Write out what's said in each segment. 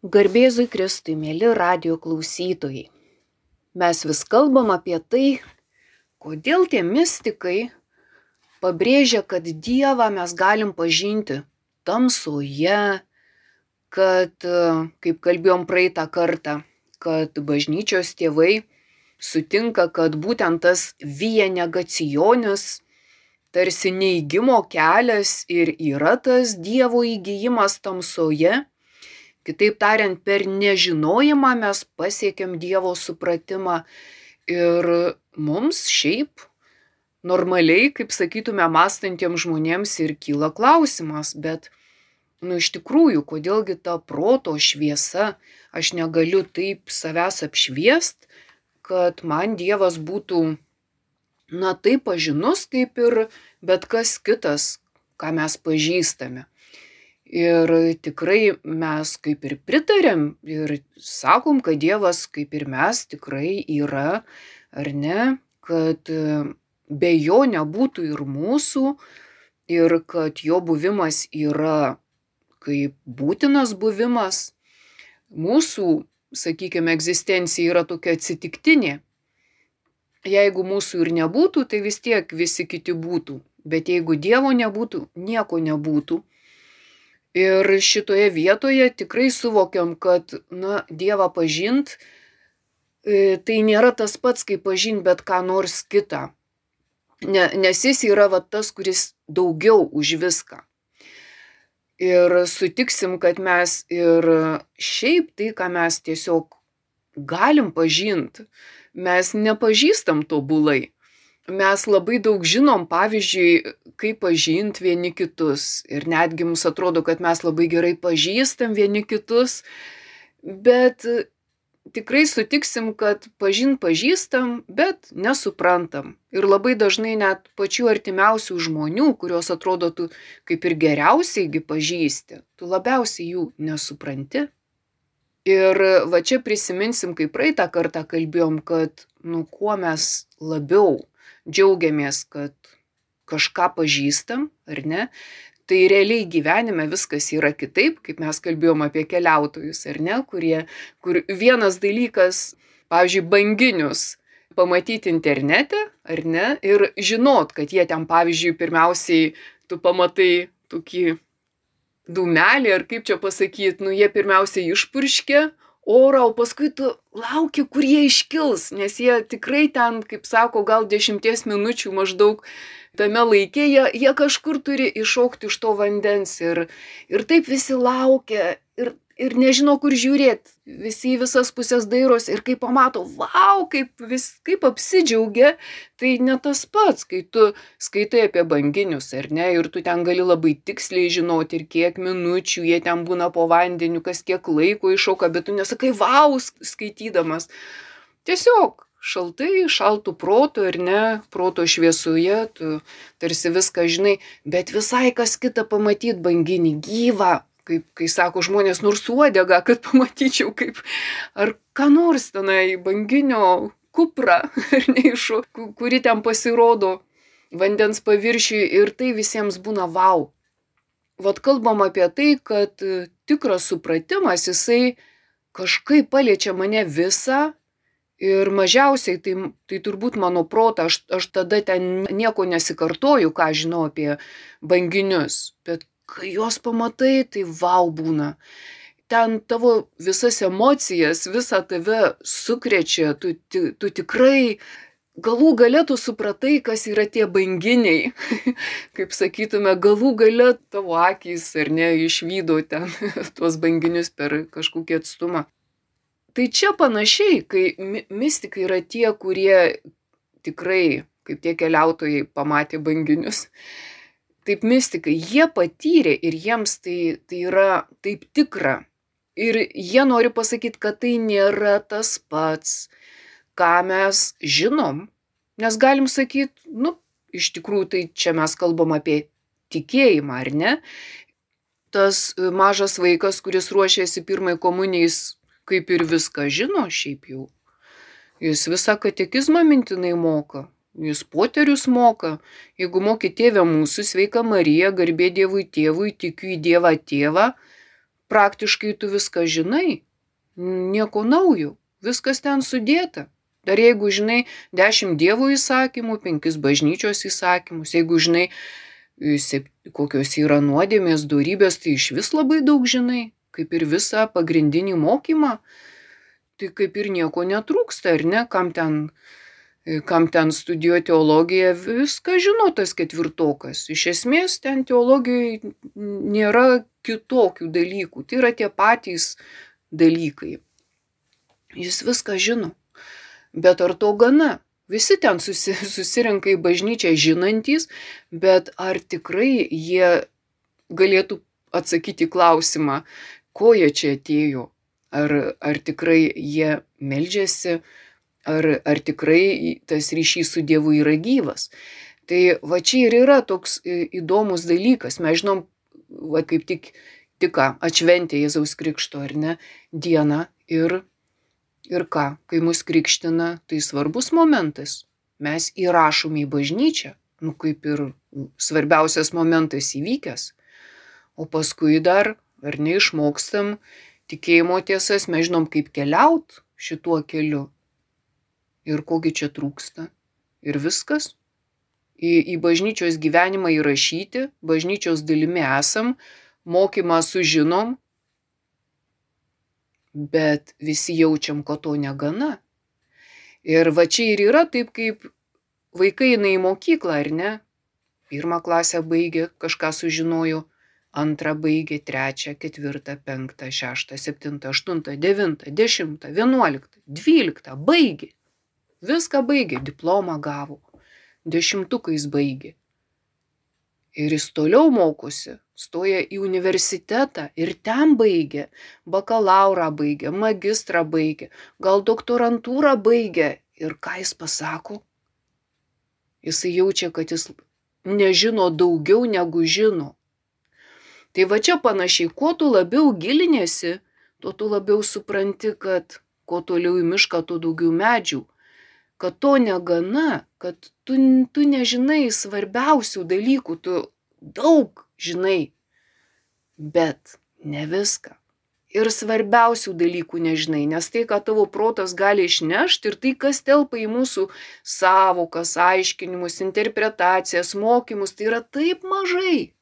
Garbėzui Kristui, mėly radio klausytojai. Mes vis kalbam apie tai, kodėl tie mystikai pabrėžia, kad Dievą mes galim pažinti tamsoje, kad, kaip kalbėjom praeitą kartą, kad bažnyčios tėvai sutinka, kad būtent tas vyja negacijonis, tarsi neįgymo kelias ir yra tas Dievo įgyjimas tamsoje. Kitaip tariant, per nežinojimą mes pasiekėm Dievo supratimą ir mums šiaip normaliai, kaip sakytume, mąstantiems žmonėms ir kyla klausimas, bet, nu iš tikrųjų, kodėlgi ta proto šviesa, aš negaliu taip savęs apšviest, kad man Dievas būtų, na taip pažinus, kaip ir bet kas kitas, ką mes pažįstame. Ir tikrai mes kaip ir pritarėm ir sakom, kad Dievas kaip ir mes tikrai yra, ar ne, kad be jo nebūtų ir mūsų, ir kad jo buvimas yra kaip būtinas buvimas. Mūsų, sakykime, egzistencija yra tokia atsitiktinė. Jeigu mūsų ir nebūtų, tai vis tiek visi kiti būtų. Bet jeigu Dievo nebūtų, nieko nebūtų. Ir šitoje vietoje tikrai suvokiam, kad, na, Dievą pažint, tai nėra tas pats, kaip pažint bet ką nors kitą. Ne, nes jis yra va, tas, kuris daugiau už viską. Ir sutiksim, kad mes ir šiaip tai, ką mes tiesiog galim pažinti, mes nepažįstam tobulai. Mes labai daug žinom, pavyzdžiui, kaip pažinti vieni kitus. Ir netgi mums atrodo, kad mes labai gerai pažįstam vieni kitus. Bet tikrai sutiksim, kad pažint pažįstam, bet nesuprantam. Ir labai dažnai net pačių artimiausių žmonių, kuriuos atrodo tu kaip ir geriausiaigi pažįsti, tu labiausiai jų nesupranti. Ir va čia prisiminsim, kaip praeitą kartą kalbėjom, kad, nu, kuo mes labiau džiaugiamės, kad kažką pažįstam, ar ne, tai realiai gyvenime viskas yra kitaip, kaip mes kalbėjom apie keliautojus, ar ne, kurie, kur vienas dalykas, pavyzdžiui, banginius pamatyti internete, ar ne, ir žinot, kad jie ten, pavyzdžiui, pirmiausiai tu pamatai tokį dūmelį, ar kaip čia pasakyti, nu jie pirmiausiai išpurškia orą, o paskui tu lauki, kur jie iškils, nes jie tikrai ten, kaip sako, gal dešimties minučių maždaug tame laikė, jie, jie kažkur turi iššokti iš to vandens ir, ir taip visi laukia ir, ir nežino, kur žiūrėti. Visi į visas pusės dairos ir kai pamato, wow, kaip, vis, kaip apsidžiaugia, tai ne tas pats, kai tu skaitai apie banginius, ar ne, ir tu ten gali labai tiksliai žinoti ir kiek minučių jie ten būna po vandeniu, kas kiek laiko iššoka, bet tu nesakai, wow, skaitydamas. Tiesiog šaltai, šaltų protų ir ne, proto šviesoje, tu tarsi viską žinai, bet visai kas kita pamatyti banginį gyvą, kaip, kai sako žmonės, nors uodega, kad pamatyčiau, kaip, ar ką nors tenai banginio kuprą, ar neišu, kuri ten pasirodo vandens paviršiui ir tai visiems būna wow. Vat kalbam apie tai, kad tikras supratimas, jisai kažkaip paliečia mane visą ir mažiausiai tai, tai turbūt mano protą, aš, aš tada ten nieko nesikartoju, ką žinau apie banginius, bet kai juos pamatai, tai wow būna. Ten tavo visas emocijas, visą tave sukrečia, tu, tu, tu tikrai galų gale tu supratai, kas yra tie banginiai. Kaip sakytume, galų gale tavo akys ar ne išvydo ten tuos banginius per kažkokį atstumą. Tai čia panašiai, kai mystikai yra tie, kurie tikrai, kaip tie keliautojai, pamatė banginius taip mystikai, jie patyrė ir jiems tai, tai yra taip tikra. Ir jie nori pasakyti, kad tai nėra tas pats, ką mes žinom. Nes galim sakyti, nu, iš tikrųjų tai čia mes kalbam apie tikėjimą, ar ne? Tas mažas vaikas, kuris ruošėsi pirmai komunijais, kaip ir viską žino šiaip jau. Jis visą katekizmą mintinai moka. Jis poterius moka. Jeigu moki tėvę mūsų, sveika Marija, garbė Dievui tėvui, tikiu į Dievą tėvą, praktiškai tu viską žinai, nieko naujo, viskas ten sudėta. Dar jeigu žinai dešimt dievo įsakymų, penkis bažnyčios įsakymus, jeigu žinai, kokios yra nuodėmės, darybės, tai iš vis labai daug žinai, kaip ir visą pagrindinį mokymą, tai kaip ir nieko netrūksta, ar ne, kam ten, kam ten studijuoja teologiją, viską žino tas ketvirtokas. Iš esmės ten teologijoje nėra kitokių dalykų, tai yra tie patys dalykai. Jis viską žino. Bet ar to gana? Visi ten susi, susirenka į bažnyčią žinantys, bet ar tikrai jie galėtų atsakyti klausimą, ko jie čia atėjo? Ar, ar tikrai jie meldžiasi, ar, ar tikrai tas ryšys su Dievu yra gyvas? Tai va čia ir yra toks įdomus dalykas. Mes žinom, va kaip tik, tik ką, atšventė Jėzaus Krikšto, ar ne, dieną ir Ir ką, kai mus krikština, tai svarbus momentas. Mes įrašome į bažnyčią, nu kaip ir svarbiausias momentas įvykęs. O paskui dar, ar neišmokstam tikėjimo tiesas, mes žinom, kaip keliaut šituo keliu. Ir kogi čia trūksta. Ir viskas. Į, į bažnyčios gyvenimą įrašyti, bažnyčios dalimi esam, mokymą sužinom, bet visi jaučiam, kad to negana. Ir va čia ir yra taip, kaip vaikai eina į mokyklą, ar ne? Pirmą klasę baigė, kažką sužinojo, antrą baigė, trečią, ketvirtą, penktą, šeštą, septintą, aštuntą, devintą, dešimtą, vienuoliktą, dvyliktą, baigė. Viską baigė, diplomą gavo, dešimtukais baigė. Ir jis toliau mokosi, stoja į universitetą ir ten baigia, bakalaurą baigia, magistrą baigia, gal doktorantūrą baigia. Ir ką jis pasako? Jisai jaučia, kad jis nežino daugiau negu žino. Tai va čia panašiai, kuo tu labiau gilinėsi, tuo tu labiau supranti, kad kuo toliau į mišką, tuo daugiau medžių. Kad to negana, kad tu, tu nežinai svarbiausių dalykų, tu daug žinai, bet ne viską. Ir svarbiausių dalykų nežinai, nes tai, ką tavo protas gali išnešti ir tai, kas telpa į mūsų savokas, aiškinimus, interpretacijas, mokymus, tai yra taip mažai,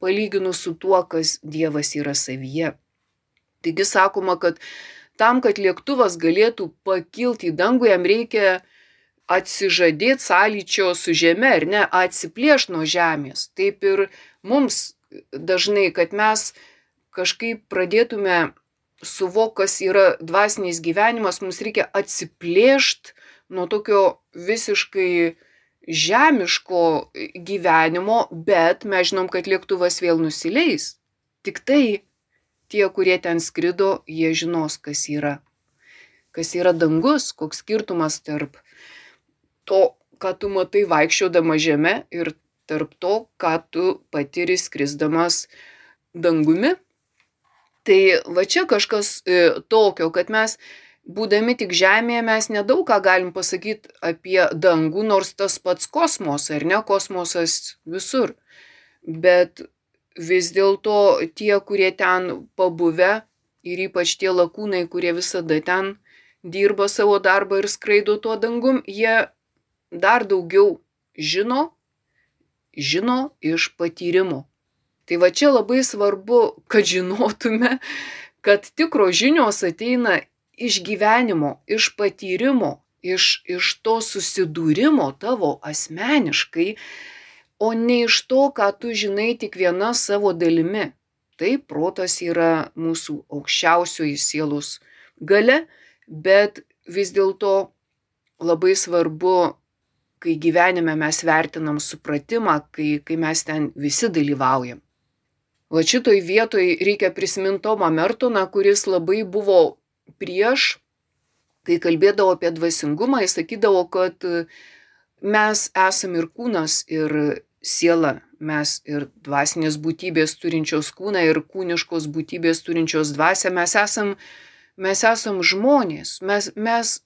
palyginus su tuo, kas Dievas yra savyje. Taigi sakoma, kad tam, kad lėktuvas galėtų pakilti į dangų, jam reikia atsižadėti sąlyčio su žeme ar ne, atsiplėš nuo žemės. Taip ir mums dažnai, kad mes kažkaip pradėtume suvok, kas yra dvasinis gyvenimas, mums reikia atsiplėšti nuo tokio visiškai žemiško gyvenimo, bet mes žinom, kad lėktuvas vėl nusileis. Tik tai tie, kurie ten skrido, jie žinos, kas yra. Kas yra dangus, koks skirtumas tarp to, ką tu matai vaikščiodama žemė ir tarp to, ką tu patiri skrisdamas dangumi. Tai va čia kažkas e, tokio, kad mes, būdami tik Žemėje, mes nedaug ką galim pasakyti apie dangų, nors tas pats kosmosas, ar ne, kosmosas visur. Bet vis dėlto tie, kurie ten pabuvę ir ypač tie lakūnai, kurie visada ten dirba savo darbą ir skraido tuo dangum, jie dar daugiau žino, žino iš patyrimo. Tai va čia labai svarbu, kad žinotume, kad tikro žinios ateina iš gyvenimo, iš patyrimo, iš, iš to susidūrimo tavo asmeniškai, o ne iš to, ką tu žinai tik viena savo dalimi. Tai protas yra mūsų aukščiausioji sielos gale, bet vis dėlto labai svarbu kai gyvenime mes vertinam supratimą, kai, kai mes ten visi dalyvaujam. Va šitoj vietoj reikia prisiminti Tomą Mertoną, kuris labai buvo prieš, kai kalbėdavo apie dvasingumą, jis sakydavo, kad mes esame ir kūnas, ir siela, mes ir dvasinės būtybės turinčios kūną, ir kūniškos būtybės turinčios dvasę, mes esam, mes esam žmonės, mes, mes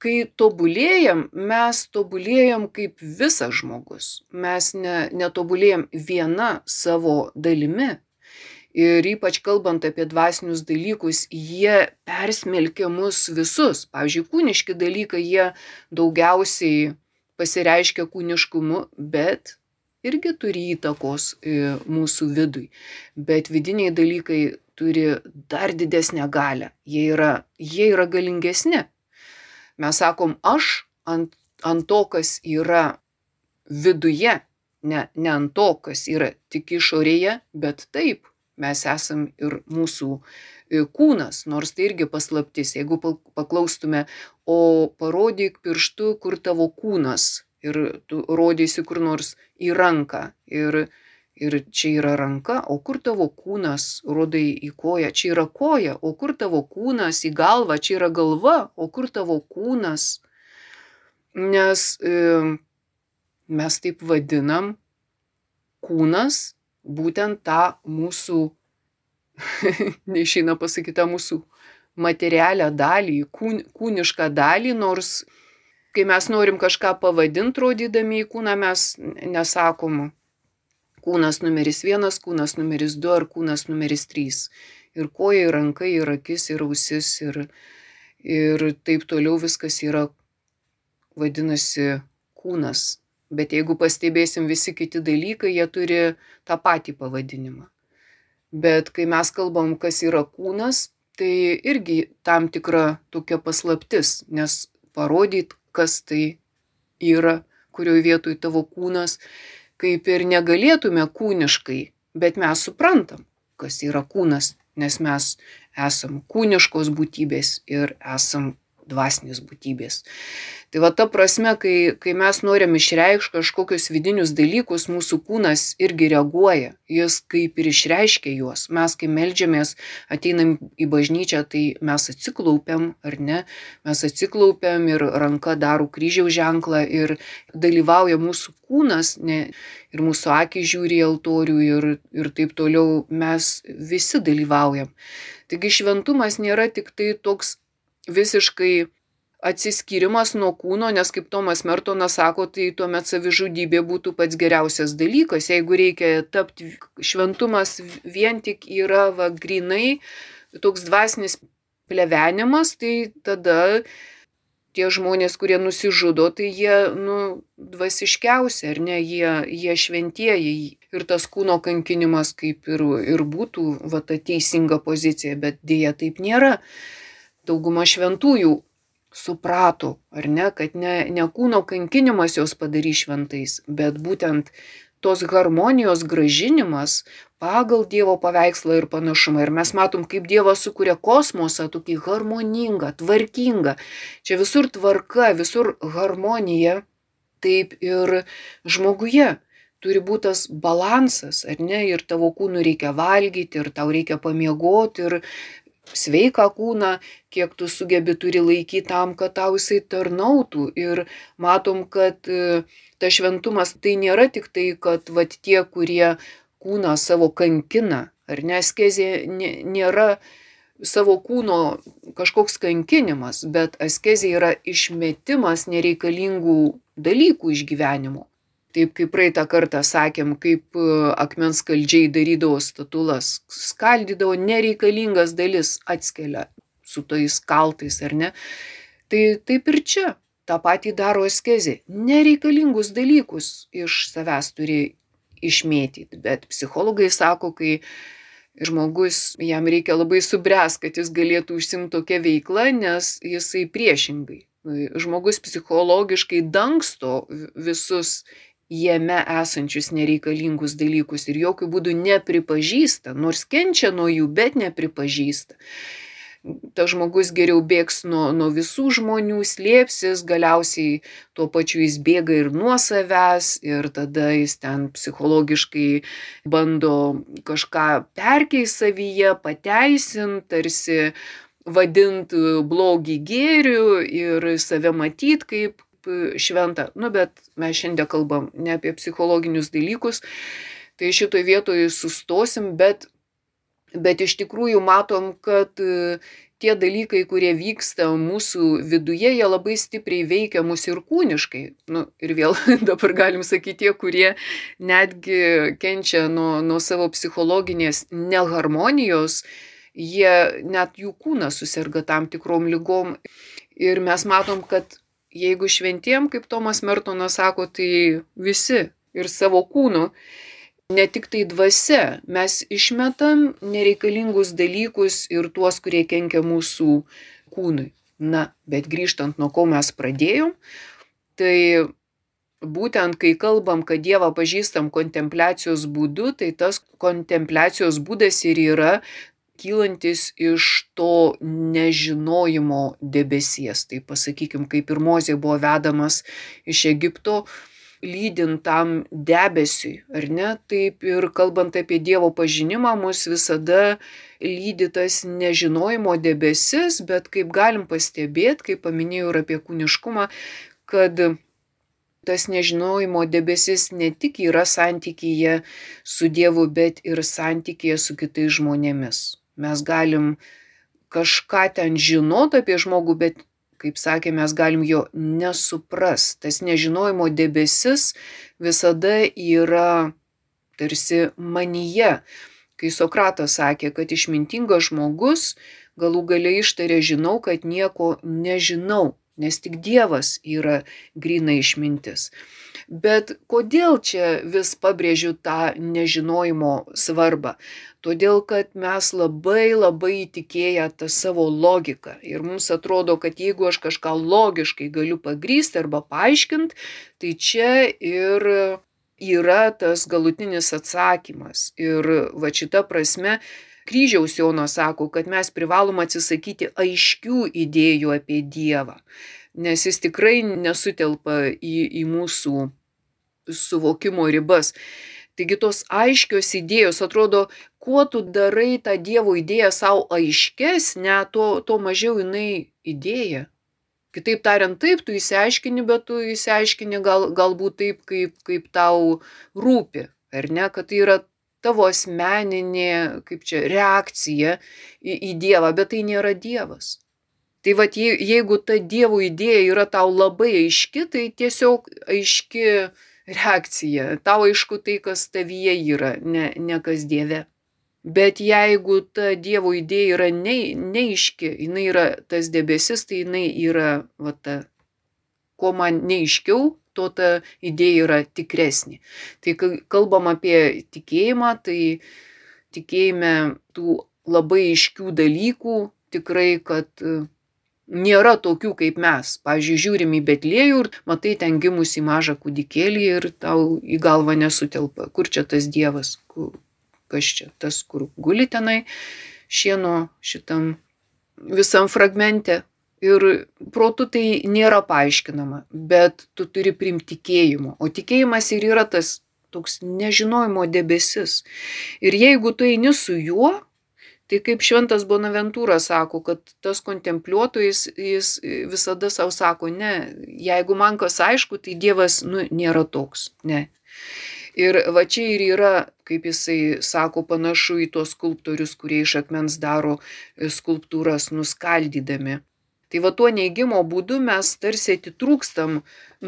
kai tobulėjam, mes tobulėjam kaip visas žmogus. Mes ne, netobulėjam viena savo dalimi. Ir ypač kalbant apie dvasinius dalykus, jie persmelkia mus visus. Pavyzdžiui, kūniški dalykai, jie daugiausiai pasireiškia kūniškumu, bet irgi turi įtakos e, mūsų vidui. Bet vidiniai dalykai turi dar didesnę galę. Jie yra, jie yra galingesni. Mes sakom, aš ant, ant to, kas yra viduje, ne, ne ant to, kas yra tik išorėje, bet taip, mes esam ir mūsų e, kūnas, nors tai irgi paslaptis. Jeigu paklaustume, o parodyk pirštu, kur tavo kūnas ir tu rodysi kur nors į ranką. Ir, ir čia yra ranka, o kur tavo kūnas, rodai į koją, čia yra koja, o kur tavo kūnas, į galvą, čia yra galva, o kur tavo kūnas. Nes e, mes taip vadinam kūnas būtent tą mūsų, neišeina pasakyti, tą mūsų materialią dalį, kūn, kūnišką dalį, nors kai mes norim kažką pavadinti, rodydami į kūną, mes nesakom kūnas numeris vienas, kūnas numeris du ar kūnas numeris trys. Ir koja, ir ranka, ir akis, ir ausis, ir, ir taip toliau viskas yra, vadinasi, kūnas. Bet jeigu pastebėsim visi kiti dalykai, jie turi tą patį pavadinimą. Bet kai mes kalbam, kas yra kūnas, tai irgi tam tikra tokia paslaptis, nes parodyt, kas tai yra, kurioje vietoje tavo kūnas, kaip ir negalėtume kūniškai, bet mes suprantam, kas yra kūnas, nes mes esam kūniškos būtybės ir esam dvasinės būtybės. Tai va ta prasme, kai, kai mes norim išreikšti kažkokius vidinius dalykus, mūsų kūnas irgi reaguoja, jis kaip ir išreiškia juos. Mes, kai melžiamės, ateinam į bažnyčią, tai mes atsiklaupiam, ar ne? Mes atsiklaupiam ir ranka daro kryžiaus ženklą ir dalyvauja mūsų kūnas, ne, ir mūsų akis žiūri į altorių ir, ir taip toliau, mes visi dalyvaujam. Taigi šventumas nėra tik tai toks visiškai atsiskyrimas nuo kūno, nes kaip Tomas Mertonas sako, tai tuomet savižudybė būtų pats geriausias dalykas. Jeigu reikia tapti šventumas vien tik yra va, grinai toks dvasinis plevenimas, tai tada tie žmonės, kurie nusižudo, tai jie, nu, dvasiškiausi, ar ne, jie, jie šventieji. Ir tas kūno kankinimas kaip ir, ir būtų, va, ta teisinga pozicija, bet dėja taip nėra. Dauguma šventųjų suprato, ar ne, kad ne, ne kūno kankinimas jos padarys šventais, bet būtent tos harmonijos gražinimas pagal Dievo paveikslą ir panašumą. Ir mes matom, kaip Dievas sukuria kosmosą tokį harmoningą, tvarkingą. Čia visur tvarka, visur harmonija, taip ir žmoguje turi būti tas balansas, ar ne, ir tavo kūnų reikia valgyti, ir tau reikia pamiegoti, ir sveiką kūną, kiek tu sugebi turi laikyti tam, kad tau jisai tarnautų. Ir matom, kad e, ta šventumas tai nėra tik tai, kad vat, tie, kurie kūną savo kankina, ar neskezė nėra savo kūno kažkoks kankinimas, bet askezė yra išmetimas nereikalingų dalykų iš gyvenimo. Taip kaip praeitą kartą sakėm, kaip e, akmens kaldžiai darydavo statulas, skaldydavo nereikalingas dalis, atskelia su tais kaltais ar ne. Tai taip ir čia tą patį daro askezė. Nereikalingus dalykus iš savęs turi išmėtyti, bet psichologai sako, kai žmogus, jam reikia labai subręs, kad jis galėtų užsimti tokią veiklą, nes jisai priešingai. Žmogus psichologiškai dangsto visus jame esančius nereikalingus dalykus ir jokių būdų nepripažįsta, nors kenčia nuo jų, bet nepripažįsta. Ta žmogus geriau bėgs nuo, nuo visų žmonių, slėpsis, galiausiai tuo pačiu jis bėga ir nuo savęs ir tada jis ten psichologiškai bando kažką perkeisti savyje, pateisinti, tarsi vadint blogį gėriu ir save matyt kaip šventą. Nu, bet mes šiandien kalbam ne apie psichologinius dalykus, tai šitoje vietoje sustosim, bet Bet iš tikrųjų matom, kad e, tie dalykai, kurie vyksta mūsų viduje, jie labai stipriai veikia mus ir kūniškai. Nu, ir vėl dabar galim sakyti, tie, kurie netgi kenčia nuo, nuo savo psichologinės neharmonijos, jie net jų kūnas susirga tam tikrom lygom. Ir mes matom, kad jeigu šventiem, kaip Tomas Mertonas sako, tai visi ir savo kūnu ne tik tai dvasia, mes išmetam nereikalingus dalykus ir tuos, kurie kenkia mūsų kūnui. Na, bet grįžtant nuo ko mes pradėjom, tai būtent kai kalbam, kad Dievą pažįstam kontempliacijos būdu, tai tas kontempliacijos būdas ir yra kylantis iš to nežinojimo debesies. Tai pasakykim, kaip ir Mozė buvo vedamas iš Egipto, lydint tam debesiui, ar ne? Taip ir kalbant apie Dievo pažinimą, mus visada lydi tas nežinojimo debesis, bet kaip galim pastebėti, kaip paminėjau ir apie kūniškumą, kad tas nežinojimo debesis ne tik yra santykyje su Dievu, bet ir santykyje su kitais žmonėmis. Mes galim kažką ten žinot apie žmogų, bet kaip sakė, mes galim jo nesupras. Tas nežinojimo debesis visada yra tarsi manyje. Kai Sokratas sakė, kad išmintingas žmogus galų galiai ištarė žinau, kad nieko nežinau, nes tik Dievas yra grina išmintis. Bet kodėl čia vis pabrėžiu tą nežinojimo svarbą? Todėl, kad mes labai labai įtikėję tą savo logiką. Ir mums atrodo, kad jeigu aš kažką logiškai galiu pagrysti arba paaiškinti, tai čia ir yra tas galutinis atsakymas. Ir va šita prasme kryžiaus Jonas sako, kad mes privalom atsisakyti aiškių idėjų apie Dievą, nes jis tikrai nesutelpa į, į mūsų suvokimo ribas. Taigi tos aiškios idėjos atrodo, kuo tu darai tą Dievo idėją savo aiškesnę, to, to mažiau jinai idėja. Kitaip tariant, taip, tu įsiaiškini, bet tu įsiaiškini gal, galbūt taip, kaip, kaip tau rūpi, ar ne, kad tai yra tavo asmeninė, kaip čia, reakcija į, į Dievą, bet tai nėra Dievas. Tai vad, jeigu ta Dievo idėja yra tau labai aiški, tai tiesiog aiški reakcija. Tau aišku tai, kas tavyje yra, ne, ne kas Dieve. Bet jeigu ta Dievo idėja yra ne, neiški, jinai yra tas debesis, tai jinai yra, va, ta, ko man neiškiau, to ta idėja yra tikresnė. Tai kai kalbam apie tikėjimą, tai tikėjime tų labai aiškių dalykų tikrai, kad nėra tokių kaip mes. Pavyzdžiui, žiūrim į Betliejų ir matai ten gimusi mažą kūdikėlį ir tau į galvą nesutelpa. Kur čia tas Dievas? Kas čia? Tas, kur guli tenai šieno šitam visam fragmente. Ir protu tai nėra paaiškinama, bet tu turi primti tikėjimo. O tikėjimas ir yra tas toks nežinojimo debesis. Ir jeigu tu eini su juo, Tai kaip šventas Bonaventūra sako, kad tas kontempliuotojas, jis visada savo sako, ne, jeigu man kas aišku, tai Dievas nu, nėra toks, ne. Ir va čia ir yra, kaip jisai sako, panašu į tuos skulptorius, kurie iš akmens daro skulptūras nuskaldydami Tai va tuo neigimo būdu mes tarsi atitrūkstam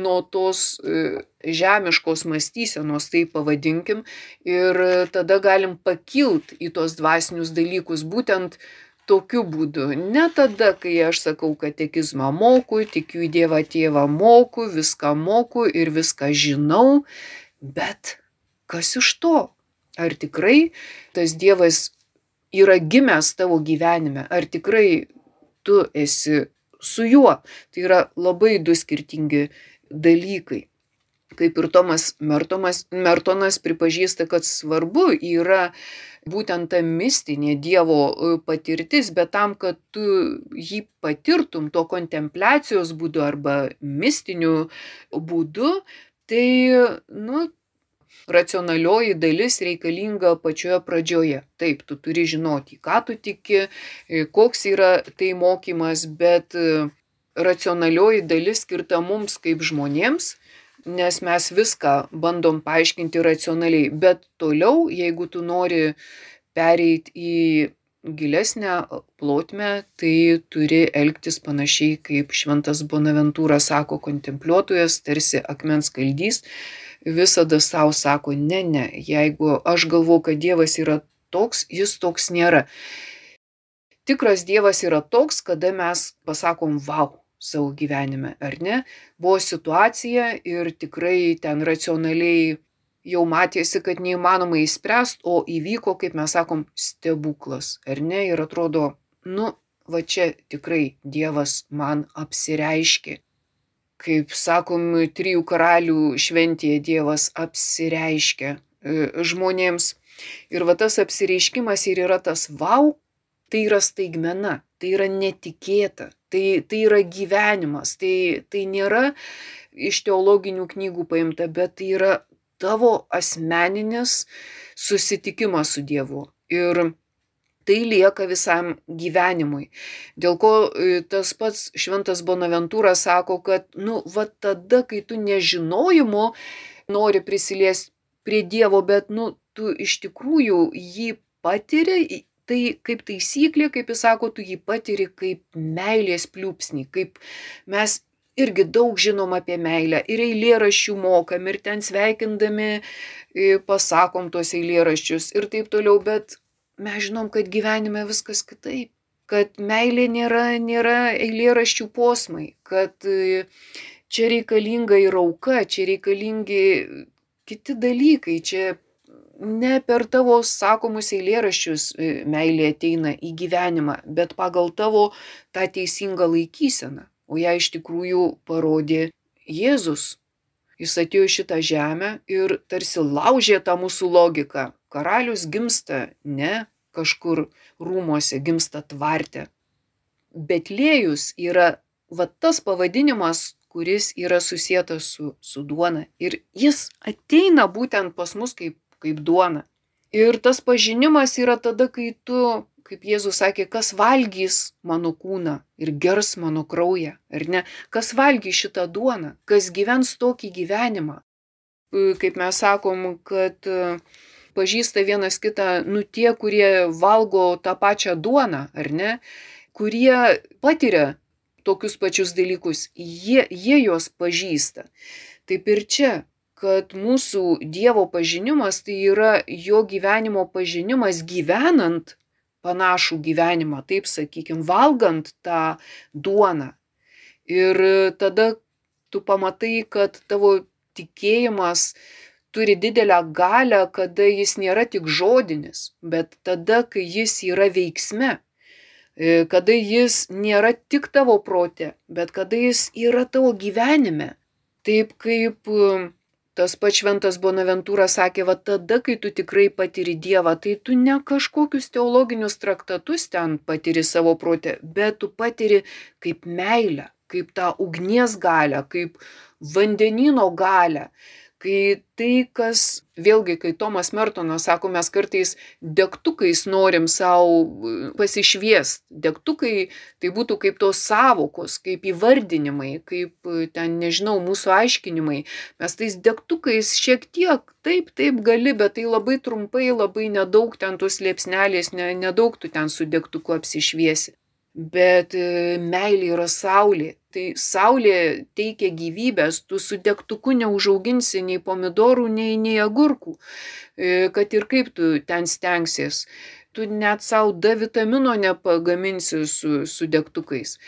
nuo tos e, žemiškos mąstysenos, tai pavadinkim, ir tada galim pakilt į tos dvasinius dalykus būtent tokiu būdu. Ne tada, kai aš sakau katekizmą moku, tikiu į Dievą tėvą moku, viską moku ir viską žinau, bet kas iš to? Ar tikrai tas Dievas yra gimęs tavo gyvenime? Ar tikrai tu esi su juo. Tai yra labai du skirtingi dalykai. Kaip ir Tomas Mertomas, Mertonas pripažįsta, kad svarbu yra būtent ta mistinė Dievo e, patirtis, bet tam, kad tu jį patirtum to kontempliacijos būdu arba mistiniu būdu, tai, nu, racionalioji dalis reikalinga pačioje pradžioje. Taip, tu turi žinoti, ką tu tiki, e, koks yra tai mokymas, bet e, racionalioji dalis skirta mums kaip žmonėms, nes mes viską bandom paaiškinti racionaliai. Bet toliau, jeigu tu nori pereiti į gilesnę plotmę, tai turi elgtis panašiai kaip šventas Bonaventūra sako, kontempliuotojas tarsi akmens kaldys, visada savo sako, ne, ne, jeigu aš galvoju, kad Dievas yra toks, jis toks nėra. Tikras Dievas yra toks, kada mes pasakom, wow, savo gyvenime, ar ne? Buvo situacija ir tikrai ten racionaliai jau matėsi, kad neįmanoma įspręsti, o įvyko, kaip mes sakom, stebuklas, ar ne? Ir atrodo, nu, va čia tikrai Dievas man apsireiškė kaip sakom, trijų karalių šventėje Dievas apsireiškia e, žmonėms. Ir va tas apsireiškimas ir yra tas wow, tai yra staigmena, tai yra netikėta, tai, tai yra gyvenimas, tai, tai nėra iš teologinių knygų paimta, bet tai yra tavo asmeninis susitikimas su Dievu. Ir tai lieka visam gyvenimui. Dėl ko e, tas pats šventas Bonaventūras sako, kad, nu, va tada, kai tu nežinojimo nori prisiliesti prie Dievo, bet, nu, tu iš tikrųjų jį patiri, tai kaip taisyklė, kaip jis sako, tu jį patiri kaip meilės pliūpsnį, kaip mes irgi daug žinom apie meilę ir eilėraščių mokam ir ten sveikindami pasakom tuos eilėraščius ir taip toliau, bet mes žinom, kad gyvenime viskas kitaip, kad meilė nėra, nėra eilėraščių posmai, kad e, čia reikalinga ir auka, čia reikalingi kiti dalykai, čia ne per tavo sakomus eilėraščius e, meilė ateina į gyvenimą, bet pagal tavo tą teisingą laikyseną, o ją iš tikrųjų parodė Jėzus. Jis atėjo šitą žemę ir tarsi laužė tą mūsų logiką. Karalius gimsta ne kažkur rūmuose gimsta tvarte. Betlėjus yra va tas pavadinimas, kuris yra susijęs su, su duona. Ir jis ateina būtent pas mus kaip, kaip duona. Ir tas pažinimas yra tada, kai tu, kaip Jėzus sakė, kas valgys mano kūną ir gers mano kraują, ar ne? Kas valgys šitą duoną, kas gyvens tokį gyvenimą. Kaip mes sakom, kad uh, pažįsta vienas kitą, nu tie, kurie valgo tą pačią duoną, ar ne, kurie patiria tokius pačius dalykus, jie, jie juos pažįsta. Taip ir čia, kad mūsų Dievo pažinimas tai yra jo gyvenimo pažinimas gyvenant panašų gyvenimą, taip sakykime, valgant tą duoną. Ir tada tu pamatai, kad tavo tikėjimas turi didelę galią, kada jis nėra tik žodinis, bet tada, kai jis yra veiksme, e, kada jis nėra tik tavo protė, bet kada jis yra tavo gyvenime. Taip kaip e, tas pats šventas Bonaventūras sakė, va tada, kai tu tikrai patiri Dievą, tai tu ne kažkokius teologinius traktatus ten patiri savo protė, bet tu patiri kaip meilę, kaip tą ugnies galę, kaip vandenino galę, kai tai, kas vėlgi, kai Tomas Mertonas sako, mes kartais degtukais norim savo e, pasišviest. Degtukai tai būtų kaip tos savokos, kaip įvardinimai, kaip e, ten, nežinau, mūsų aiškinimai. Mes tais degtukais šiek tiek, taip, taip gali, bet tai labai trumpai, labai nedaug ten tos liepsnelės, ne, nedaug tu ten su degtuku apsišviesi. Bet e, meilė yra saulė. Tai saulė teikia gyvybės, tu su degtuku neužauginsi nei pomidorų, nei, nei agurkų, e, kad ir kaip tu ten stengsies. Tu net savo D vitamino nepagaminsi su, su degtukais.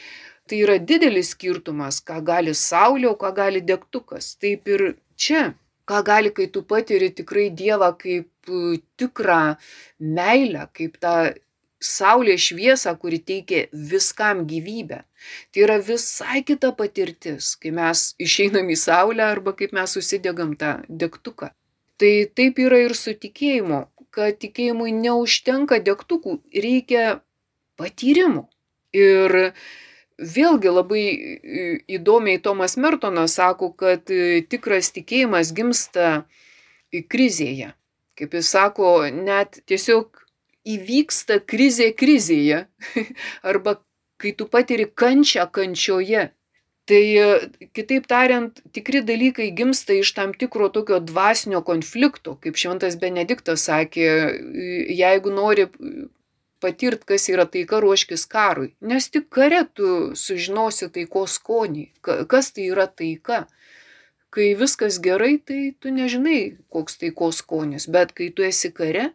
Tai yra didelis skirtumas, ką gali saulė, o ką gali degtukas. Taip ir čia, ką gali, kai tu patiri tikrai Dievą kaip e, tikrą meilę, kaip tą saulės šviesą, kuri teikia viskam gyvybę. Tai yra visai kita patirtis, kai mes išeinam į saulę arba kaip mes susidegam tą degtuką. Tai taip yra ir su tikėjimu, kad tikėjimui neužtenka degtukų, reikia patyrimų. Ir vėlgi labai įdomiai Tomas Mertonas sako, kad tikras tikėjimas gimsta krizėje. Kaip jis sako, net tiesiog įvyksta krizė krizėje arba kai tu patiri kančią kančioje. Tai kitaip tariant, tikri dalykai gimsta iš tam tikro tokio dvasinio konflikto, kaip Šventas Benediktas sakė, jeigu nori patirt, kas yra taika, ruoškis karui. Nes tik kare tu sužinosi taiko skonį, kas tai yra taika. Kai viskas gerai, tai tu nežinai, koks taiko skonis, bet kai tu esi kare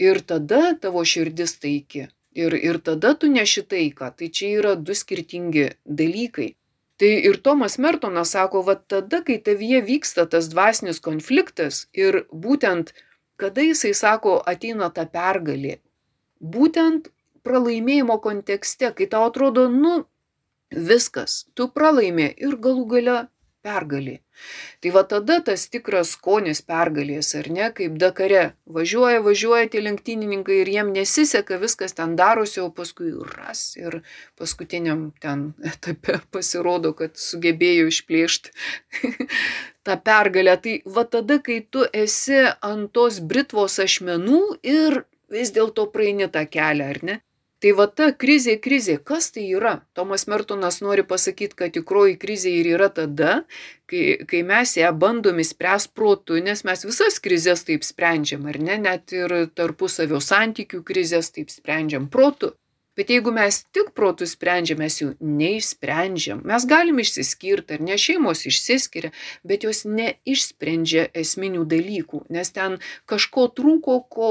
ir tada tavo širdis taiki. Ir, ir tada tu neši taiką. Tai čia yra du skirtingi dalykai. Tai ir Tomas Mertonas sako, va tada, kai tavyje vyksta tas dvasinis konfliktas ir būtent kada jisai sako, ateina ta pergalė, būtent pralaimėjimo kontekste, kai tau atrodo, nu, viskas, tu pralaimė ir galų gale pergalė. Tai va tada tas tikras skonis pergalės, ar ne, kaip Dakare. Važiuoja, važiuoja tie lenktynininkai ir jiem nesiseka, viskas ten darosi, o paskui ras ir paskutiniam ten etape pasirodo, kad sugebėjo išplėšti tą pergalę. Tai va tada, kai tu esi ant tos britvos ašmenų ir vis dėlto praeini tą kelią, ar ne? Tai va ta krizė, krizė, kas tai yra? Tomas Mertonas nori pasakyti, kad tikroji krizė ir yra tada, kai, kai mes ją bandome spręsti protu, nes mes visas krizės taip sprendžiam, ar ne? Net ir tarpusavio santykių krizės taip sprendžiam protu. Bet jeigu mes tik protų sprendžiam, mes jų neišsprendžiam. Mes galim išsiskirti, ar ne šeimos išsiskiria, bet jos neišsprendžia esminių dalykų, nes ten kažko trūko, ko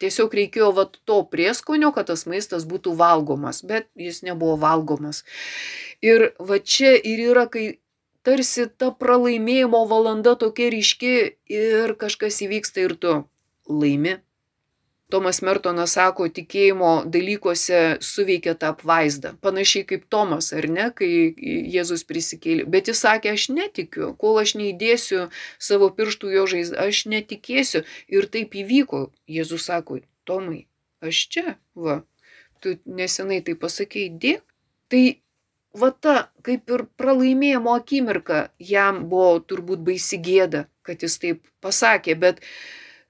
Tiesiog reikėjo vat to prieskonio, kad tas maistas būtų valgomas, bet jis nebuvo valgomas. Ir va čia ir yra, kai tarsi ta pralaimėjimo valanda tokia ryški ir kažkas įvyksta ir tu laimi Tomas Mertonas sako, tikėjimo dalykuose suveikia tą apvaizdą. Panašiai kaip Tomas, ar ne, kai Jėzus prisikėlė. Bet jis sakė, aš netikiu, kol aš neįdėsiu savo pirštų jo žaizdą, aš netikėsiu. Ir taip įvyko. Jėzus sako, Tomai, aš čia, va, tu nesenai tai pasakėjai, dėk. Tai va ta, kaip ir pralaimėjimo akimirka, jam buvo turbūt baisi gėda, kad jis taip pasakė, bet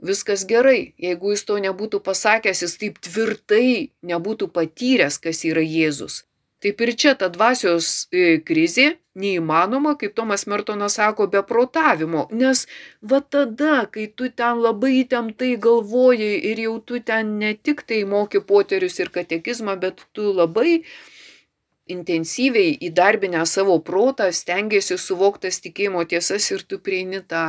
viskas gerai. Jeigu jis to nebūtų pasakęs, jis taip tvirtai nebūtų patyręs, kas yra Jėzus. Taip ir čia ta dvasios e, krizė neįmanoma, kaip Tomas Mertonas sako, be protavimo, nes va tada, kai tu ten labai įtemptai galvoji ir jau tu ten ne tik tai moki poterius ir katekizmą, bet tu labai intensyviai įdarbinę savo protą, stengiasi suvoktas tikėjimo tiesas ir tu prieini tą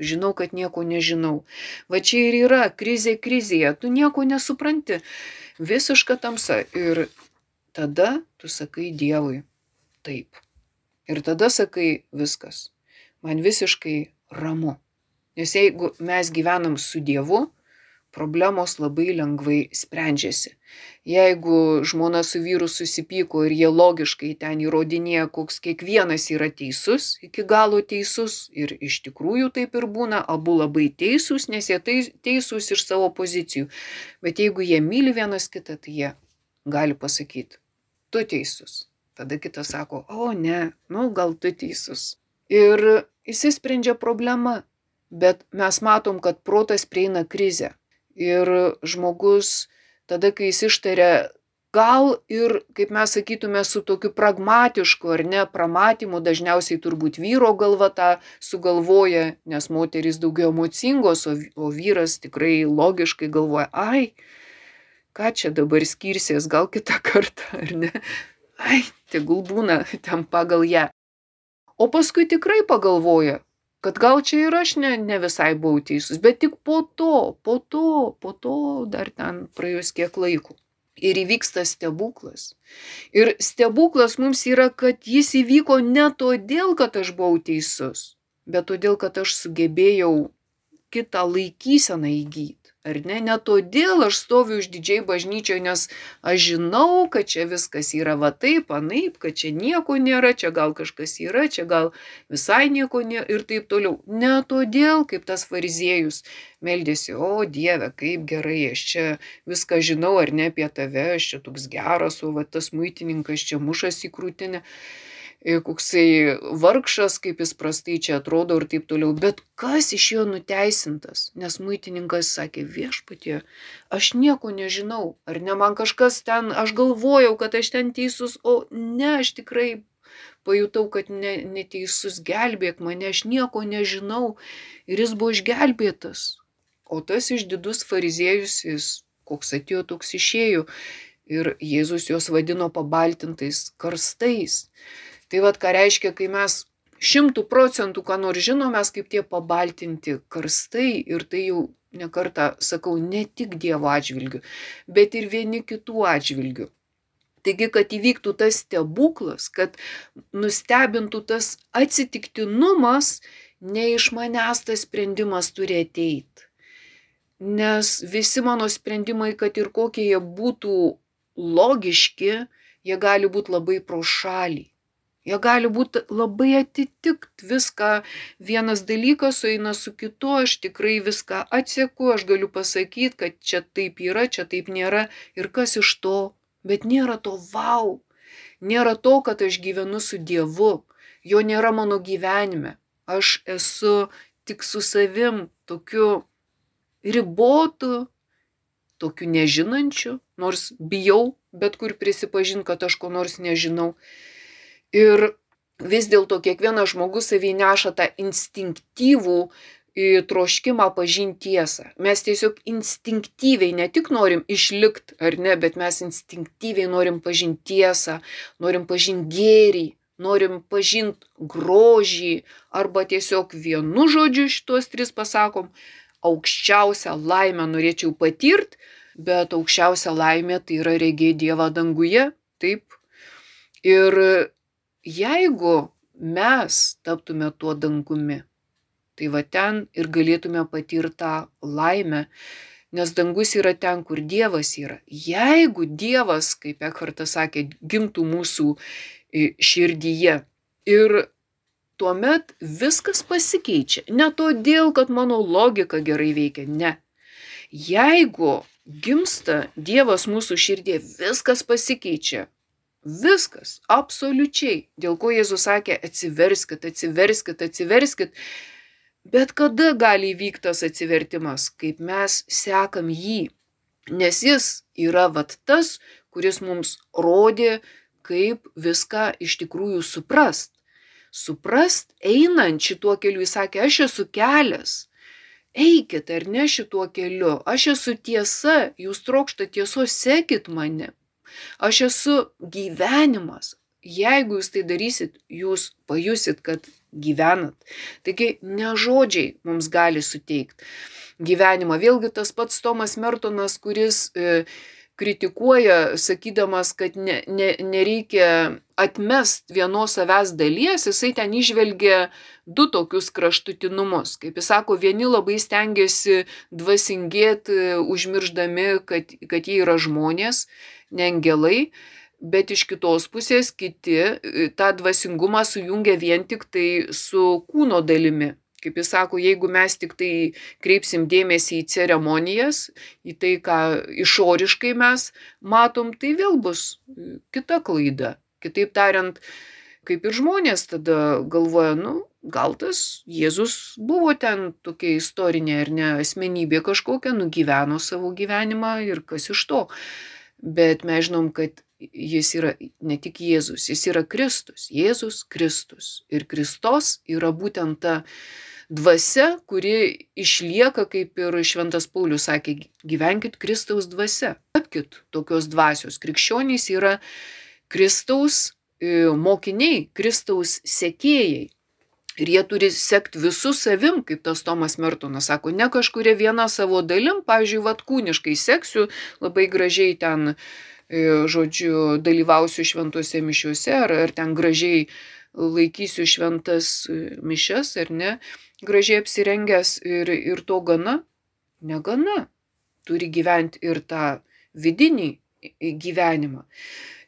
žinau, kad nieko nežinau. Va čia ir yra krizė krizėje, tu nieko nesupranti, visiška tamsa. Ir tada tu sakai Dievui taip. Ir tada sakai viskas. Man visiškai ramu. Nes jeigu mes gyvenam su Dievu, problemos labai lengvai sprendžiasi. Jeigu žmona su vyru susipyko ir jie logiškai ten įrodinėja, koks kiekvienas yra teisus, iki galo teisus ir iš tikrųjų taip ir būna, abu labai teisūs, nes jie teisūs iš savo pozicijų. Bet jeigu jie myli vienas kitą, tai jie gali pasakyti, tu teisus. Tada kitas sako, o ne, nu gal tu teisus. Ir įsisprendžia problema, bet mes matom, kad protas prieina krizę Ir žmogus tada, kai jis ištaria, gal ir, kaip mes sakytume, su tokiu pragmatišku ar ne pramatymu, dažniausiai turbūt vyro galva tą sugalvoja, nes moteris daugiau emocingos, o, o vyras tikrai logiškai galvoja, ai, ką čia dabar skirsies, gal kitą kartą, ar ne? Ai, tegul būna ten pagal ją. O paskui tikrai pagalvoja, kad gal čia ir aš ne, ne visai buvau teisus, bet tik po to, po to, po to dar ten praėjus kiek laiko. Ir įvyksta stebuklas. Ir stebuklas mums yra, kad jis įvyko ne todėl, kad aš buvau teisus, bet todėl, kad aš sugebėjau kitą laikyseną įgyti. Ar ne? Ne todėl aš stoviu išdidžiai bažnyčioje, nes aš žinau, kad čia viskas yra va taip, anaip, kad čia nieko nėra, čia gal kažkas yra, čia gal visai nieko nėra ir taip toliau. Ne todėl, kaip tas fariziejus meldėsi, o Dieve, kaip gerai, aš čia viską žinau ar ne apie tave, aš čia toks geras, o va tas muitininkas čia mušas į krūtinę koksai vargšas, kaip jis prastai čia atrodo ir taip toliau. Bet kas iš jo nuteisintas? Nes muitininkas sakė viešpatie, aš nieko nežinau. Ar ne man kažkas ten, aš galvojau, kad aš ten teisus, o ne, aš tikrai pajutau, kad ne, neteisus gelbėk mane, aš nieko nežinau ir jis buvo išgelbėtas. O tas išdidus fariziejus, jis koks atėjo, toks išėjo. Ir Jėzus juos vadino pabaltintais karstais. Tai vad ką reiškia, kai mes šimtų procentų, ką nors žinom, mes kaip tie pabaltinti karstai ir tai jau nekartą sakau, ne tik Dievo atžvilgių, bet ir vieni kitų atžvilgių. Taigi, kad įvyktų tas stebuklas, kad nustebintų tas atsitiktinumas, ne iš manęs tas sprendimas turi ateiti. Nes visi mano sprendimai, kad ir kokie jie būtų logiški, jie gali būti labai pro šalį. Jie gali būti labai atitikt viską. Vienas dalykas sueina su kitu, aš tikrai viską atsieku, aš galiu pasakyti, kad čia taip yra, čia taip nėra ir kas iš to. Bet nėra to wow. Nėra to, kad aš gyvenu su Dievu. Jo nėra mano gyvenime. Aš esu tik su savim tokiu ribotu, tokiu nežinančiu, nors bijau bet kur prisipažinti, kad aš ko nors nežinau. Ir vis dėlto kiekvienas žmogus savį neša tą instinktyvų troškimą pažinti tiesą. Mes tiesiog instinktyviai ne tik norim išlikti ar ne, bet mes instinktyviai norim pažinti tiesą, norim pažinti gėrį, norim pažinti grožį arba tiesiog vienu žodžiu šitos tris pasakom, aukščiausią laimę norėčiau patirti, bet aukščiausia laimė tai yra regėti Dievą danguje, taip. Ir jeigu mes taptume tuo dangumi, tai va ten ir galėtume patirti tą laimę, nes dangus yra ten, kur Dievas yra. Jeigu Dievas, kaip Ekhartas sakė, gimtų mūsų e, širdyje ir tuomet viskas pasikeičia. Ne todėl, kad mano logika gerai veikia, ne. Jeigu gimsta Dievas mūsų širdie, viskas pasikeičia. Viskas, absoliučiai. Dėl ko Jėzus sakė, atsiverskit, atsiverskit, atsiverskit. Bet kada gali įvykti tas atsivertimas, kaip mes sekam jį. Nes jis yra vat tas, kuris mums rodė, kaip viską iš tikrųjų suprast. Suprast, einant šituo keliu, jis sakė, aš esu kelias. Eikit ar ne šituo keliu, aš esu tiesa, jūs trokšta tiesos, sekit mane. Aš esu gyvenimas. Jeigu jūs tai darysit, jūs pajusit, kad gyvenat. Taigi ne žodžiai mums gali suteikti gyvenimą. Vėlgi tas pats Tomas Mertonas, kuris e, kritikuoja, sakydamas, kad ne, ne, nereikia atmest vienos savęs dalies, jisai ten išvelgia du tokius kraštutinumus. Kaip jis sako, vieni labai stengiasi dvasingėti, užmirždami, kad, kad jie yra žmonės, ne angelai, bet iš kitos pusės kiti e, tą dvasingumą sujungia vien tik tai su kūno dalimi. Kaip jis sako, jeigu mes tik tai kreipsim dėmesį į ceremonijas, į tai, ką išoriškai mes matom, tai vėl bus e, kita klaida. Kitaip tariant, kaip ir žmonės tada galvoja, nu, gal tas Jėzus buvo ten tokia istorinė ar ne asmenybė kažkokia, nugyveno savo gyvenimą ir kas iš to bet mes žinom, kad jis yra ne tik Jėzus, jis yra Kristus. Jėzus Kristus. Ir Kristos yra būtent ta dvasia, kuri išlieka, kaip ir Šventas Paulius sakė, gyvenkit Kristaus dvasia. Tapkit tokios dvasios. Krikščionys yra Kristaus e, mokiniai, Kristaus sekėjai. Ir jie turi sekti visų savim, kaip tas Tomas Mertonas sako, ne kažkuria viena savo dalim, pavyzdžiui, vad kūniškai seksiu, labai gražiai ten, žodžiu, dalyvausiu šventose mišiuose, ar, ar ten gražiai laikysiu šventas e, mišes, ar ne, gražiai apsirengęs ir, ir to gana, negana. Turi gyventi ir tą vidinį gyvenimą.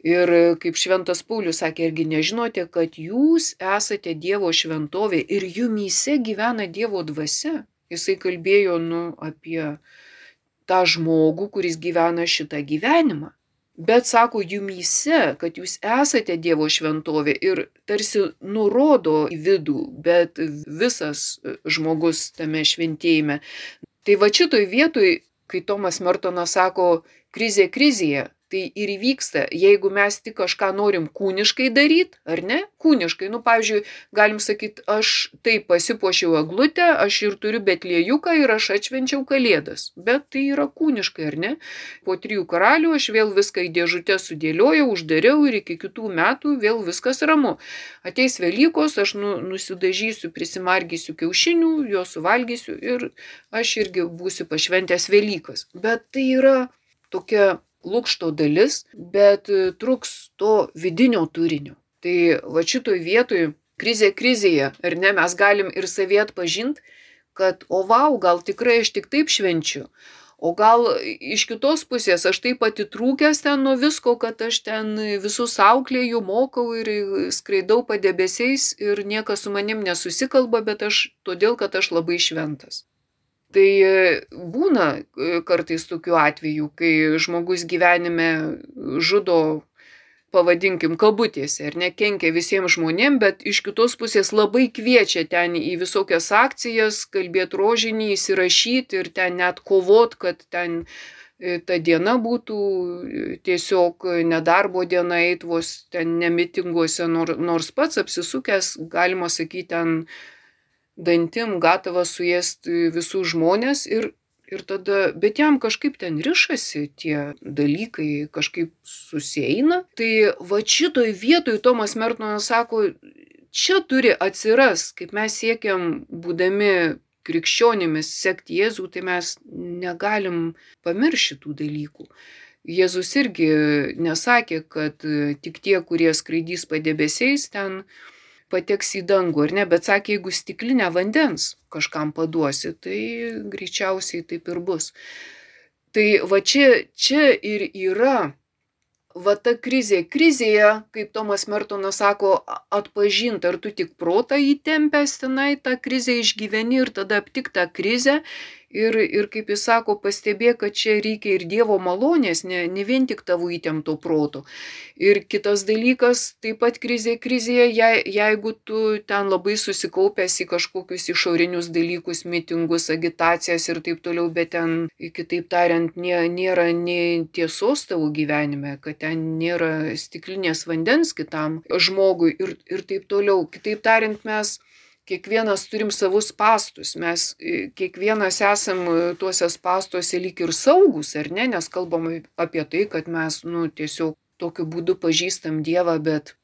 Ir kaip šventas Paulius sakė, irgi nežinote, kad jūs esate Dievo šventovė ir jumyse gyvena Dievo dvasia. Jisai kalbėjo nu, apie tą žmogų, kuris gyvena šitą gyvenimą. Bet sako jumyse, kad jūs esate Dievo šventovė ir tarsi nurodo į vidų, bet visas žmogus tame šventėjime. Tai va šitoj vietoj, kai Tomas Mertonas sako krizė krizėje, tai ir įvyksta, jeigu mes tik kažką norim kūniškai daryti, ar ne? Kūniškai, nu, pavyzdžiui, galim sakyti, aš taip pasipuošiau eglutę, aš ir turiu betlėjuką ir aš atšvenčiau kalėdas. Bet tai yra kūniškai, ar ne? Po trijų karalių aš vėl viską į dėžutę sudėliojau, uždariau ir iki kitų metų vėl viskas ramu. Ateis Velykos, aš nu, nusidažysiu, prisimargysiu kiaušinių, juos suvalgysiu ir aš irgi būsiu pašventęs Velykas. Bet tai yra tokia lūkšto dalis, bet e, truks to vidinio turinio. Tai va šitoj vietoj krizė krizėje, ar ne, mes galim ir savie atpažinti, kad o vau, gal tikrai aš tik taip švenčiu. O gal iš kitos pusės aš taip atitrūkęs ten nuo visko, kad aš ten visus auklėjų, mokau ir skraidau padebesiais ir niekas su manim nesusikalba, bet aš todėl, kad aš labai šventas. Tai būna e, kartais tokių atvejų, kai žmogus gyvenime žudo, pavadinkim, kabutėse ir nekenkia visiems žmonėms, bet iš kitos pusės labai kviečia ten į visokias akcijas, kalbėti rožinį, įsirašyti ir ten net kovot, kad ten e, ta diena būtų e, tiesiog nedarbo diena eitvos ten nemitinguose, nors pats apsisukęs, galima sakyti, ten dantim gatavas suėsti visus žmonės ir, ir tada, bet jam kažkaip ten rišasi tie dalykai, kažkaip susieina. Tai va šitoj vietoj Tomas Mertonas sako, čia turi atsiras, kaip mes siekiam, būdami krikščionimis, sekti Jėzų, tai mes negalim pamiršti tų dalykų. Jėzus irgi nesakė, kad tik tie, kurie skraidys padebesiais, ten pateks į dangų, ar ne, bet sakė, jeigu stiklinę vandens kažkam paduosi, tai greičiausiai taip ir bus. Tai va čia, čia ir yra va ta krizė. Krizėje, kaip Tomas Mertonas sako, atpažinti, ar tu tik protą įtempęs tenai tą krizę išgyveni ir tada aptik tą krizę Ir, ir kaip jis sako, pastebė, kad čia reikia ir Dievo malonės, ne, ne vien tik tavo įtempto proto. Ir kitas dalykas, taip pat krizė krizėje, je, jeigu tu ten labai susikaupęs į kažkokius išorinius dalykus, mitingus, agitacijas ir taip toliau, bet ten, kitaip tariant, nė, nėra nei tiesos tavo gyvenime, kad ten nėra stiklinės vandens kitam žmogui ir, ir taip toliau. Kitaip tariant, mes kiekvienas turim savus pastus, mes e, kiekvienas esam e, tuose pastuose lyg ir saugus, ar ne, nes kalbam apie tai, kad mes, nu, tiesiog tokiu būdu pažįstam Dievą, bet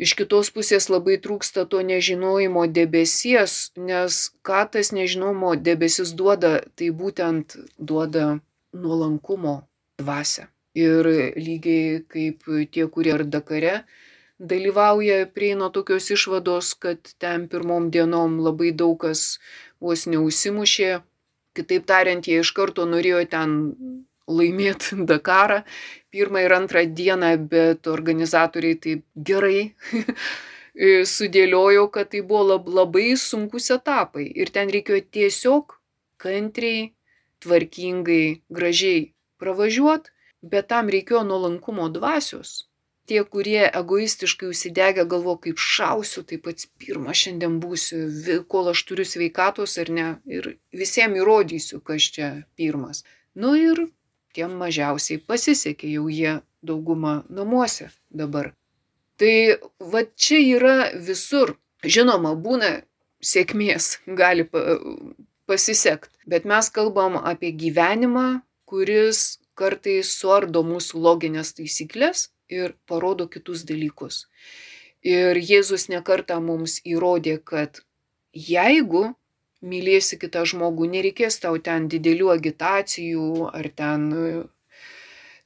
iš kitos pusės labai trūksta to nežinojimo debesies, nes ką tas nežinojimo debesis duoda, tai būtent duoda nuolankumo dvasę. Ir lygiai kaip tie, kurie ar Dakare, dalyvauja, prieina tokios išvados, kad ten pirmom dienom labai daug kas vos neusimušė. Kitaip tariant, jie iš karto norėjo ten laimėti Dakarą pirmą ir antrą dieną, bet organizatoriai taip gerai sudėliojo, kad tai buvo labai sunkus etapai ir ten reikėjo tiesiog kantriai, tvarkingai, gražiai pravažiuoti, bet tam reikėjo nuolankumo dvasios tie, kurie egoistiškai užsidegę galvo, kaip šausiu, tai pats pirmas šiandien būsiu, kol aš turiu sveikatos ar ne, ir visiems įrodysiu, kas čia pirmas. Nu ir tiem mažiausiai pasisekė jau jie daugumą namuose dabar. Tai va čia yra visur. Žinoma, būna sėkmės, gali pasisekti, bet mes kalbam apie gyvenimą, kuris kartais suardo mūsų loginės taisyklės ir parodo kitus dalykus. Ir Jėzus nekarta mums įrodė, kad jeigu mylėsi kitą žmogų, nereikės tau ten didelių agitacijų ar ten e,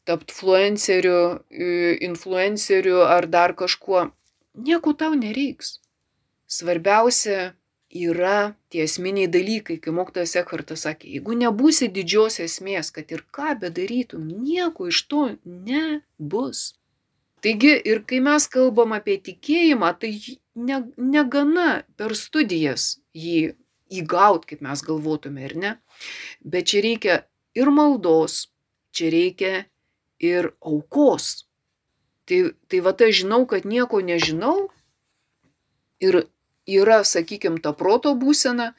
tapti influenceriu, e, influenceriu ar dar kažkuo. Nieko tau nereiks. Svarbiausia yra tie esminiai dalykai, kai mokytojas Ekhartas sakė, jeigu nebūsi didžios esmės, kad ir ką bedarytum, nieko iš to nebus. Taigi ir kai mes kalbam apie tikėjimą, tai ne, negana per studijas jį įgaut, kaip mes galvotume, ar ne? Bet čia reikia ir maldos, čia reikia ir aukos. Tai, tai va, aš žinau, kad nieko nežinau ir yra, sakykime, ta proto būsena,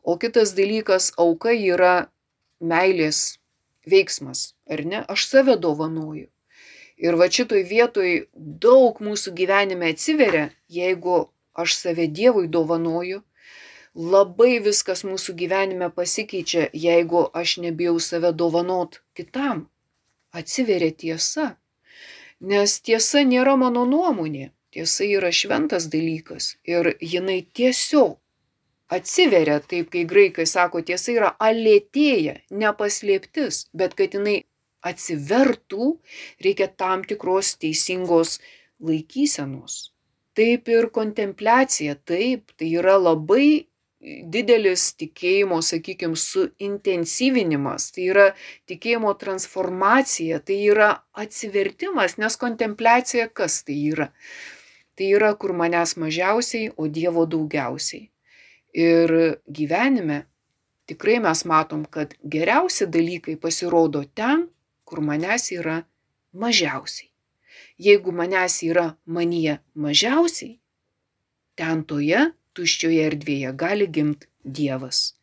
o kitas dalykas, auka yra meilės veiksmas, ar ne? Aš save dovanoju. Ir va šitoj vietoj daug mūsų gyvenime atsiveria, jeigu aš save Dievui dovanoju, labai viskas mūsų gyvenime pasikeičia, jeigu aš nebijau save dovanot kitam. Atsiveria tiesa. Nes tiesa nėra mano nuomonė, tiesa yra šventas dalykas ir jinai tiesiog atsiveria, taip kai graikai sako, tiesa yra alėtėja, nepaslėptis, bet kad jinai atsivertų, reikia tam tikros teisingos laikysenos. Taip ir kontempliacija, taip, tai yra labai didelis tikėjimo, sakykime, suintensyvinimas, tai yra tikėjimo transformacija, tai yra atsivertimas, nes kontempliacija kas tai yra? Tai yra, kur manęs mažiausiai, o Dievo daugiausiai. Ir gyvenime tikrai mes matom, kad geriausi dalykai pasirodo ten, kur manęs yra mažiausiai. Jeigu manęs yra manyje mažiausiai, ten toje tuščioje erdvėje gali gimti Dievas.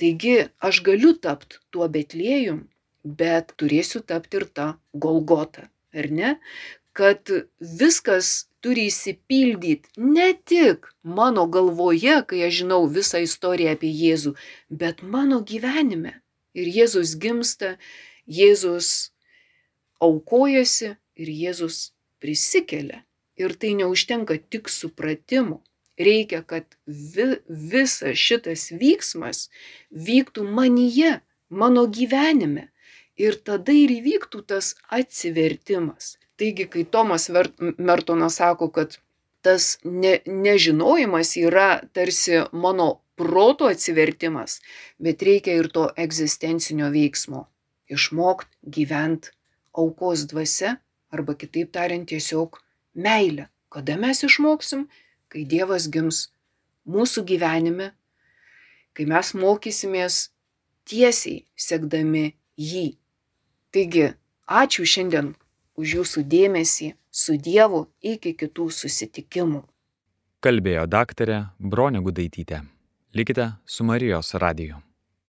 Taigi aš galiu tapti tuo Betlėjum, bet turėsiu tapti ir tą Golgotą, ar ne? Kad viskas turi įsipildyti ne tik mano galvoje, kai aš žinau visą istoriją apie Jėzų, bet mano gyvenime. Ir Jėzus gimsta, Jėzus aukojasi ir Jėzus prisikelia. Ir tai neužtenka tik supratimu. Reikia, kad vi, visas šitas vyksmas vyktų manyje, mano gyvenime. Ir tada ir įvyktų tas atsivertimas. Taigi, kai Tomas Mertonas sako, kad tas ne, nežinojimas yra tarsi mano proto atsivertimas, bet reikia ir to egzistencinio veiksmo išmokt gyvent aukos dvasia arba kitaip tariant tiesiog meilę. Kada mes išmoksim? Kai Dievas gims mūsų gyvenime, kai mes mokysimės tiesiai sekdami jį. Taigi, ačiū šiandien už jūsų dėmesį su Dievu iki kitų susitikimų. Kalbėjo daktarė Bronė Gudaitytė. Likite su Marijos radiju.